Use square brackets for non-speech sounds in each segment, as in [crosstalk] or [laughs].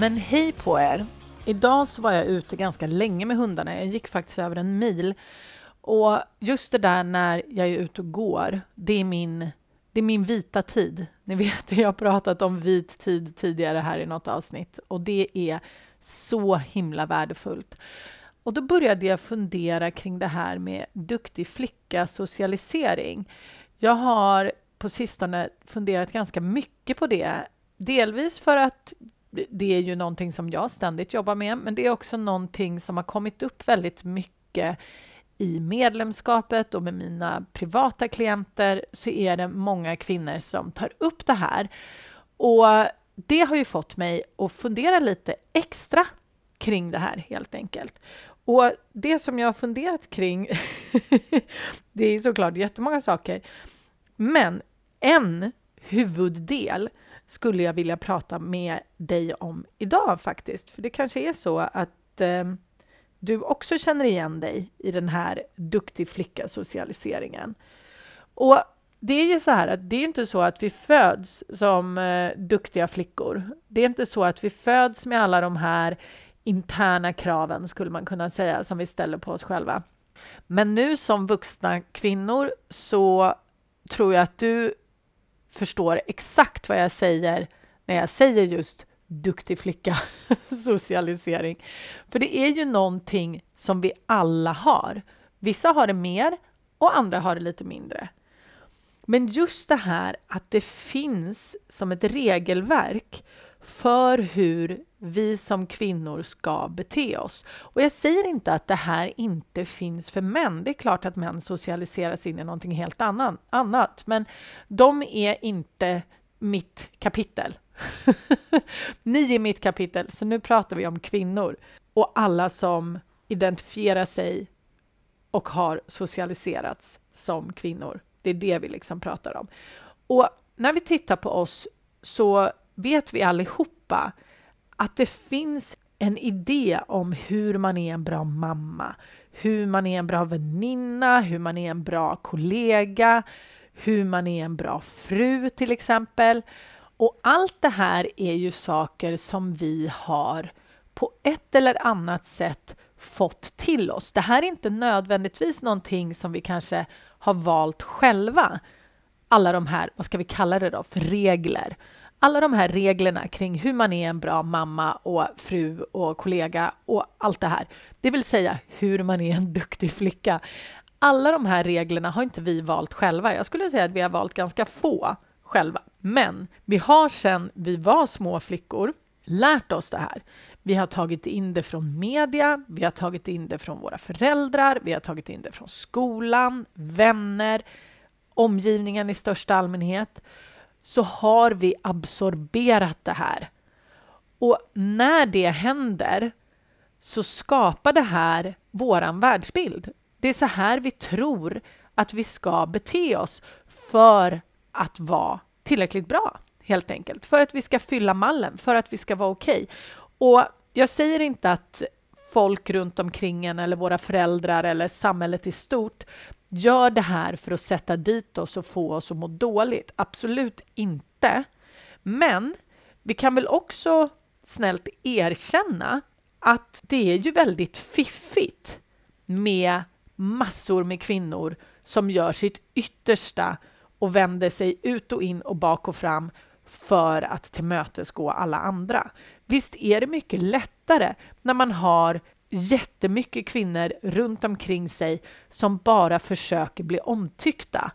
Men hej på er! Idag så var jag ute ganska länge med hundarna. Jag gick faktiskt över en mil. Och just det där när jag är ute och går, det är min, det är min vita tid. Ni vet, [laughs] jag har pratat om vit tid tidigare här i något avsnitt och det är så himla värdefullt. Och då började jag fundera kring det här med duktig flicka-socialisering. Jag har på sistone funderat ganska mycket på det. Delvis för att det är ju någonting som jag ständigt jobbar med, men det är också någonting som har kommit upp väldigt mycket i medlemskapet och med mina privata klienter så är det många kvinnor som tar upp det här. Och det har ju fått mig att fundera lite extra kring det här helt enkelt. Och det som jag har funderat kring, [laughs] det är såklart jättemånga saker, men en huvuddel skulle jag vilja prata med dig om idag faktiskt. För det kanske är så att eh, du också känner igen dig i den här duktig flicka-socialiseringen. Och det är ju så här att det är inte så att vi föds som eh, duktiga flickor. Det är inte så att vi föds med alla de här interna kraven, skulle man kunna säga, som vi ställer på oss själva. Men nu som vuxna kvinnor så tror jag att du förstår exakt vad jag säger när jag säger just duktig flicka, [laughs] socialisering. För det är ju någonting som vi alla har. Vissa har det mer och andra har det lite mindre. Men just det här att det finns som ett regelverk för hur vi som kvinnor ska bete oss. Och jag säger inte att det här inte finns för män. Det är klart att män socialiseras in i någonting helt annan, annat, men de är inte mitt kapitel. [laughs] Ni är mitt kapitel, så nu pratar vi om kvinnor och alla som identifierar sig och har socialiserats som kvinnor. Det är det vi liksom pratar om. Och när vi tittar på oss så vet vi allihopa att det finns en idé om hur man är en bra mamma, hur man är en bra väninna, hur man är en bra kollega, hur man är en bra fru till exempel. Och allt det här är ju saker som vi har på ett eller annat sätt fått till oss. Det här är inte nödvändigtvis någonting som vi kanske har valt själva. Alla de här, vad ska vi kalla det då, för regler alla de här reglerna kring hur man är en bra mamma och fru och kollega och allt det här, det vill säga hur man är en duktig flicka. Alla de här reglerna har inte vi valt själva. Jag skulle säga att vi har valt ganska få själva. Men vi har sedan vi var små flickor lärt oss det här. Vi har tagit in det från media, vi har tagit in det från våra föräldrar, vi har tagit in det från skolan, vänner, omgivningen i största allmänhet så har vi absorberat det här. Och när det händer så skapar det här våran världsbild. Det är så här vi tror att vi ska bete oss för att vara tillräckligt bra, helt enkelt. För att vi ska fylla mallen, för att vi ska vara okej. Okay. Och jag säger inte att folk runt omkring en eller våra föräldrar eller samhället i stort gör det här för att sätta dit oss och få oss att må dåligt. Absolut inte. Men vi kan väl också snällt erkänna att det är ju väldigt fiffigt med massor med kvinnor som gör sitt yttersta och vänder sig ut och in och bak och fram för att tillmötesgå alla andra. Visst är det mycket lättare när man har jättemycket kvinnor runt omkring sig som bara försöker bli omtyckta,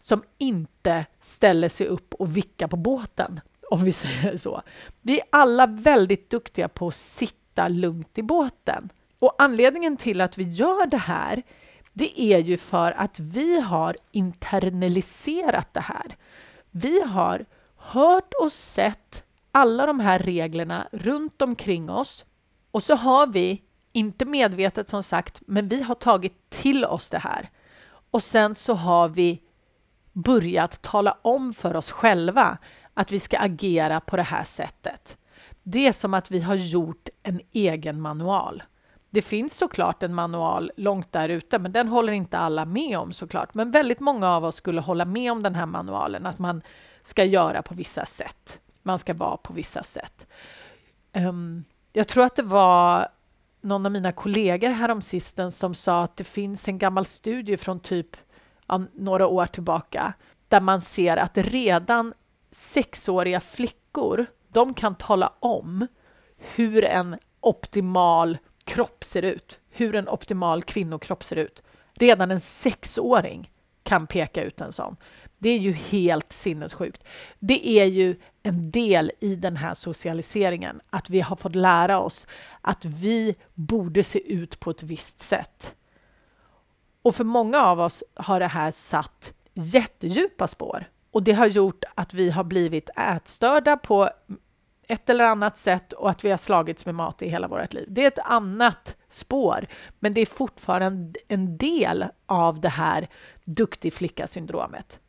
som inte ställer sig upp och vickar på båten, om vi [laughs] säger så. Vi är alla väldigt duktiga på att sitta lugnt i båten. Och anledningen till att vi gör det här, det är ju för att vi har internaliserat det här. Vi har hört och sett alla de här reglerna runt omkring oss och så har vi, inte medvetet som sagt, men vi har tagit till oss det här. Och sen så har vi börjat tala om för oss själva att vi ska agera på det här sättet. Det är som att vi har gjort en egen manual. Det finns såklart en manual långt där ute, men den håller inte alla med om såklart. Men väldigt många av oss skulle hålla med om den här manualen, att man ska göra på vissa sätt. Man ska vara på vissa sätt. Um, jag tror att det var någon av mina kollegor häromsistens som sa att det finns en gammal studie från typ några år tillbaka där man ser att redan sexåriga flickor, de kan tala om hur en optimal kropp ser ut, hur en optimal kvinnokropp ser ut. Redan en sexåring kan peka ut en sån. Det är ju helt sinnessjukt. Det är ju en del i den här socialiseringen, att vi har fått lära oss att vi borde se ut på ett visst sätt. Och för många av oss har det här satt jättedjupa spår och det har gjort att vi har blivit ätstörda på ett eller annat sätt och att vi har slagits med mat i hela vårt liv. Det är ett annat spår, men det är fortfarande en del av det här duktig flicka-syndromet.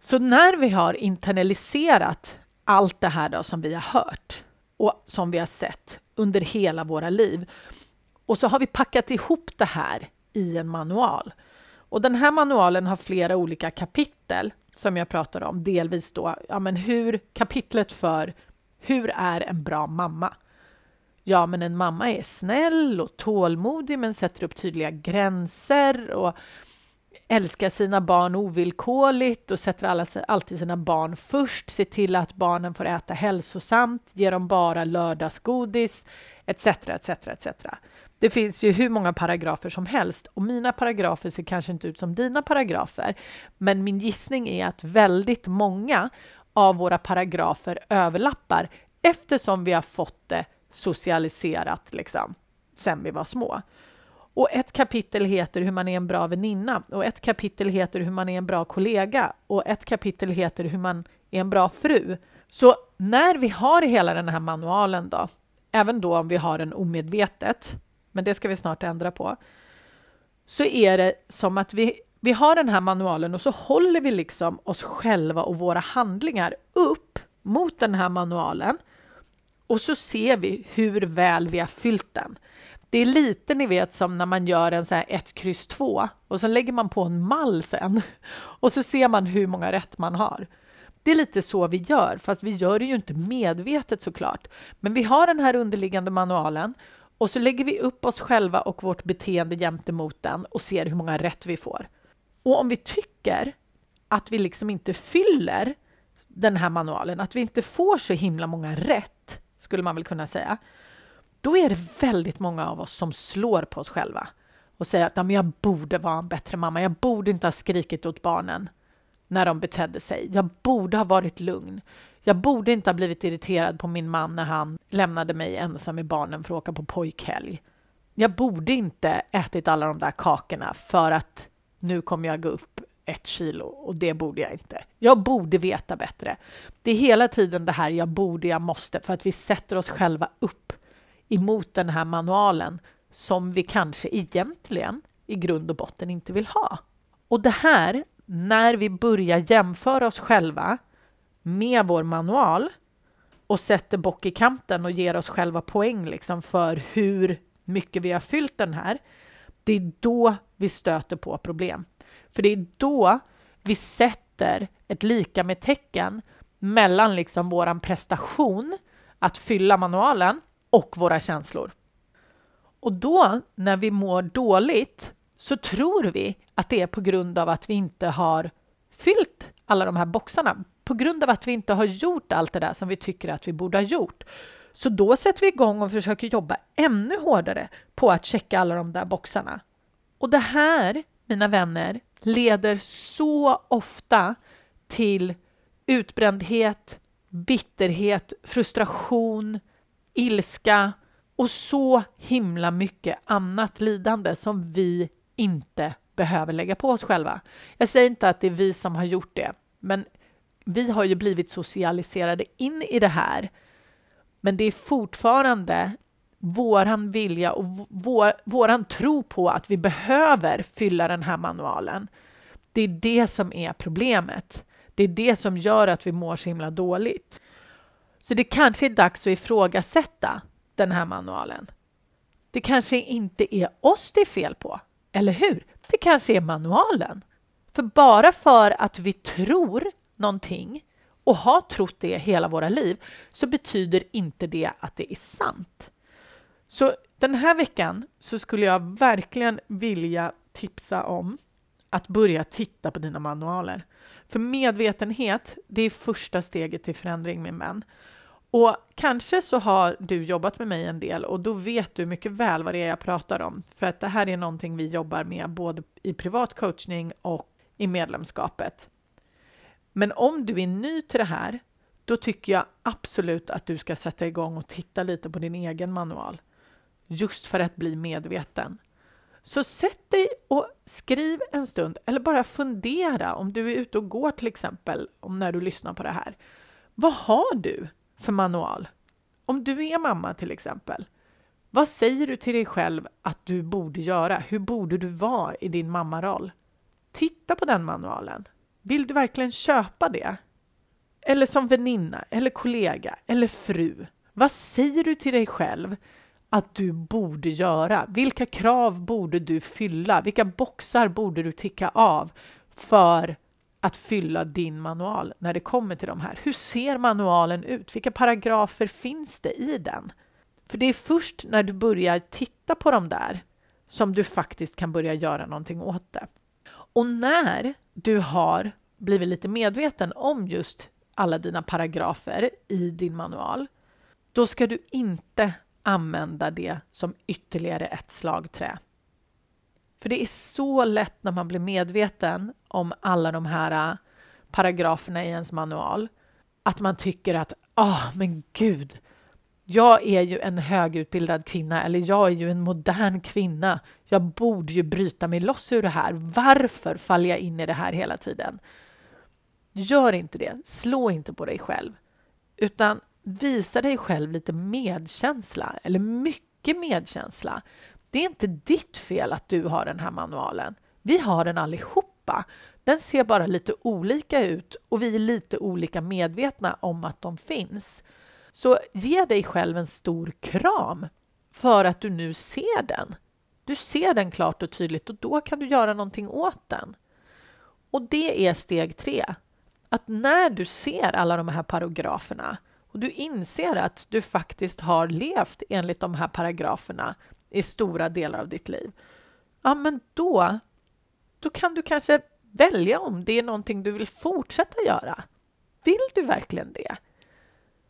Så när vi har internaliserat allt det här då som vi har hört och som vi har sett under hela våra liv och så har vi packat ihop det här i en manual. Och den här manualen har flera olika kapitel som jag pratar om, delvis då, ja men hur, kapitlet för hur är en bra mamma? Ja, men en mamma är snäll och tålmodig men sätter upp tydliga gränser och älskar sina barn ovillkorligt och sätter alla, alltid sina barn först, ser till att barnen får äta hälsosamt, ger dem bara lördagsgodis, etc. etc, etc. Det finns ju hur många paragrafer som helst och mina paragrafer ser kanske inte ut som dina paragrafer, men min gissning är att väldigt många av våra paragrafer överlappar eftersom vi har fått det socialiserat liksom, sen vi var små. Och ett kapitel heter hur man är en bra väninna och ett kapitel heter hur man är en bra kollega och ett kapitel heter hur man är en bra fru. Så när vi har hela den här manualen då, även då om vi har den omedvetet, men det ska vi snart ändra på, så är det som att vi, vi har den här manualen och så håller vi liksom oss själva och våra handlingar upp mot den här manualen och så ser vi hur väl vi har fyllt den. Det är lite, ni vet, som när man gör en så här 1, kryss 2 och så lägger man på en mall sen [laughs] och så ser man hur många rätt man har. Det är lite så vi gör, fast vi gör det ju inte medvetet såklart. Men vi har den här underliggande manualen och så lägger vi upp oss själva och vårt beteende gentemot den och ser hur många rätt vi får. Och om vi tycker att vi liksom inte fyller den här manualen, att vi inte får så himla många rätt, skulle man väl kunna säga, då är det väldigt många av oss som slår på oss själva och säger att jag borde vara en bättre mamma. Jag borde inte ha skrikit åt barnen när de betedde sig. Jag borde ha varit lugn. Jag borde inte ha blivit irriterad på min man när han lämnade mig ensam med barnen för att åka på pojkhelg. Jag borde inte ätit alla de där kakorna för att nu kommer jag gå upp ett kilo och det borde jag inte. Jag borde veta bättre. Det är hela tiden det här jag borde, jag måste för att vi sätter oss själva upp emot den här manualen som vi kanske egentligen i grund och botten inte vill ha. Och det här, när vi börjar jämföra oss själva med vår manual och sätter bock i kanten och ger oss själva poäng liksom för hur mycket vi har fyllt den här, det är då vi stöter på problem. För det är då vi sätter ett lika med tecken mellan liksom våran prestation att fylla manualen och våra känslor. Och då, när vi mår dåligt, så tror vi att det är på grund av att vi inte har fyllt alla de här boxarna, på grund av att vi inte har gjort allt det där som vi tycker att vi borde ha gjort. Så då sätter vi igång och försöker jobba ännu hårdare på att checka alla de där boxarna. Och det här, mina vänner, leder så ofta till utbrändhet, bitterhet, frustration, ilska och så himla mycket annat lidande som vi inte behöver lägga på oss själva. Jag säger inte att det är vi som har gjort det, men vi har ju blivit socialiserade in i det här Men det är fortfarande våran vilja och vår, våran tro på att vi behöver fylla den här manualen. Det är det som är problemet. Det är det som gör att vi mår så himla dåligt. Så det kanske är dags att ifrågasätta den här manualen. Det kanske inte är oss det är fel på, eller hur? Det kanske är manualen. För bara för att vi tror någonting och har trott det hela våra liv så betyder inte det att det är sant. Så den här veckan så skulle jag verkligen vilja tipsa om att börja titta på dina manualer. För medvetenhet, det är första steget till förändring min vän. Och kanske så har du jobbat med mig en del och då vet du mycket väl vad det är jag pratar om. För att det här är någonting vi jobbar med både i privat coachning och i medlemskapet. Men om du är ny till det här, då tycker jag absolut att du ska sätta igång och titta lite på din egen manual. Just för att bli medveten. Så sätt dig och skriv en stund eller bara fundera om du är ute och går till exempel, om när du lyssnar på det här. Vad har du för manual? Om du är mamma till exempel, vad säger du till dig själv att du borde göra? Hur borde du vara i din mammaroll? Titta på den manualen. Vill du verkligen köpa det? Eller som väninna, eller kollega, eller fru. Vad säger du till dig själv att du borde göra? Vilka krav borde du fylla? Vilka boxar borde du ticka av för att fylla din manual när det kommer till de här? Hur ser manualen ut? Vilka paragrafer finns det i den? För det är först när du börjar titta på de där som du faktiskt kan börja göra någonting åt det. Och när du har blivit lite medveten om just alla dina paragrafer i din manual, då ska du inte använda det som ytterligare ett slagträ. För det är så lätt när man blir medveten om alla de här äh, paragraferna i ens manual att man tycker att ah, oh, men gud, jag är ju en högutbildad kvinna eller jag är ju en modern kvinna. Jag borde ju bryta mig loss ur det här. Varför faller jag in i det här hela tiden? Gör inte det. Slå inte på dig själv, utan visa dig själv lite medkänsla eller mycket medkänsla. Det är inte ditt fel att du har den här manualen. Vi har den allihop allihopa. Den ser bara lite olika ut och vi är lite olika medvetna om att de finns. Så ge dig själv en stor kram för att du nu ser den. Du ser den klart och tydligt och då kan du göra någonting åt den. Och det är steg tre. Att när du ser alla de här paragraferna och du inser att du faktiskt har levt enligt de här paragraferna i stora delar av ditt liv, ja, men då, då kan du kanske välja om det är någonting du vill fortsätta göra. Vill du verkligen det?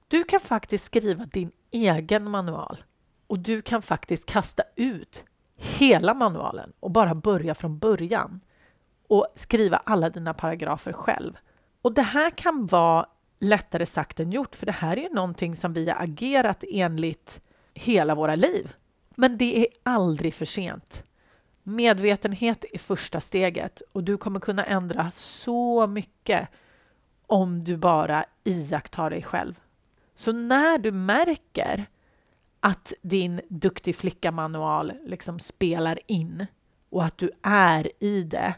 Du kan faktiskt skriva din egen manual och du kan faktiskt kasta ut hela manualen och bara börja från början och skriva alla dina paragrafer själv. Och det här kan vara lättare sagt än gjort, för det här är ju någonting som vi har agerat enligt hela våra liv. Men det är aldrig för sent. Medvetenhet är första steget och du kommer kunna ändra så mycket om du bara iakttar dig själv. Så när du märker att din duktig flicka-manual liksom spelar in och att du är i det,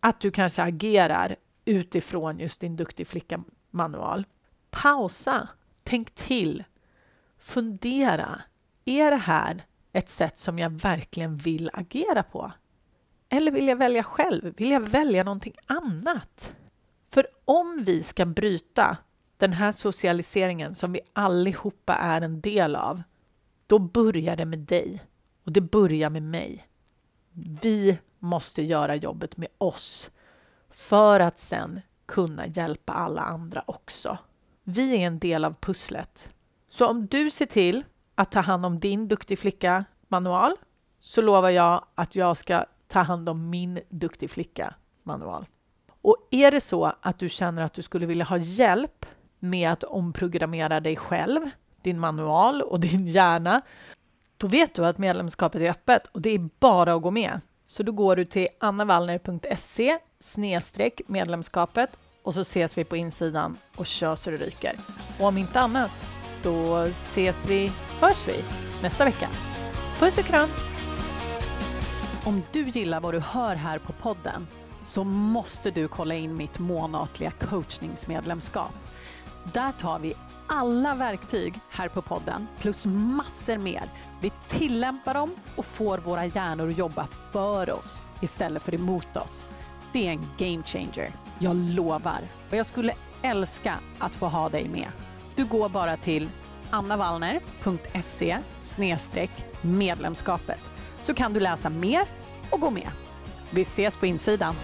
att du kanske agerar utifrån just din duktig flicka-manual. Pausa, tänk till, fundera. Är det här ett sätt som jag verkligen vill agera på? Eller vill jag välja själv? Vill jag välja någonting annat? För om vi ska bryta den här socialiseringen som vi allihopa är en del av, då börjar det med dig och det börjar med mig. Vi måste göra jobbet med oss för att sen kunna hjälpa alla andra också. Vi är en del av pusslet. Så om du ser till att ta hand om din Duktig flicka-manual så lovar jag att jag ska ta hand om min Duktig flicka-manual. Och är det så att du känner att du skulle vilja ha hjälp med att omprogrammera dig själv, din manual och din hjärna, då vet du att medlemskapet är öppet och det är bara att gå med. Så då går du till annavallner.se medlemskapet och så ses vi på insidan och kör så det ryker. Och om inte annat, då ses vi, hörs vi nästa vecka. Puss och kram! Om du gillar vad du hör här på podden så måste du kolla in mitt månatliga coachningsmedlemskap. Där tar vi alla verktyg här på podden plus massor mer. Vi tillämpar dem och får våra hjärnor att jobba för oss istället för emot oss. Det är en game changer. Jag lovar. Och jag skulle älska att få ha dig med. Du går bara till annavallner.se medlemskapet så kan du läsa mer och gå med. Vi ses på insidan.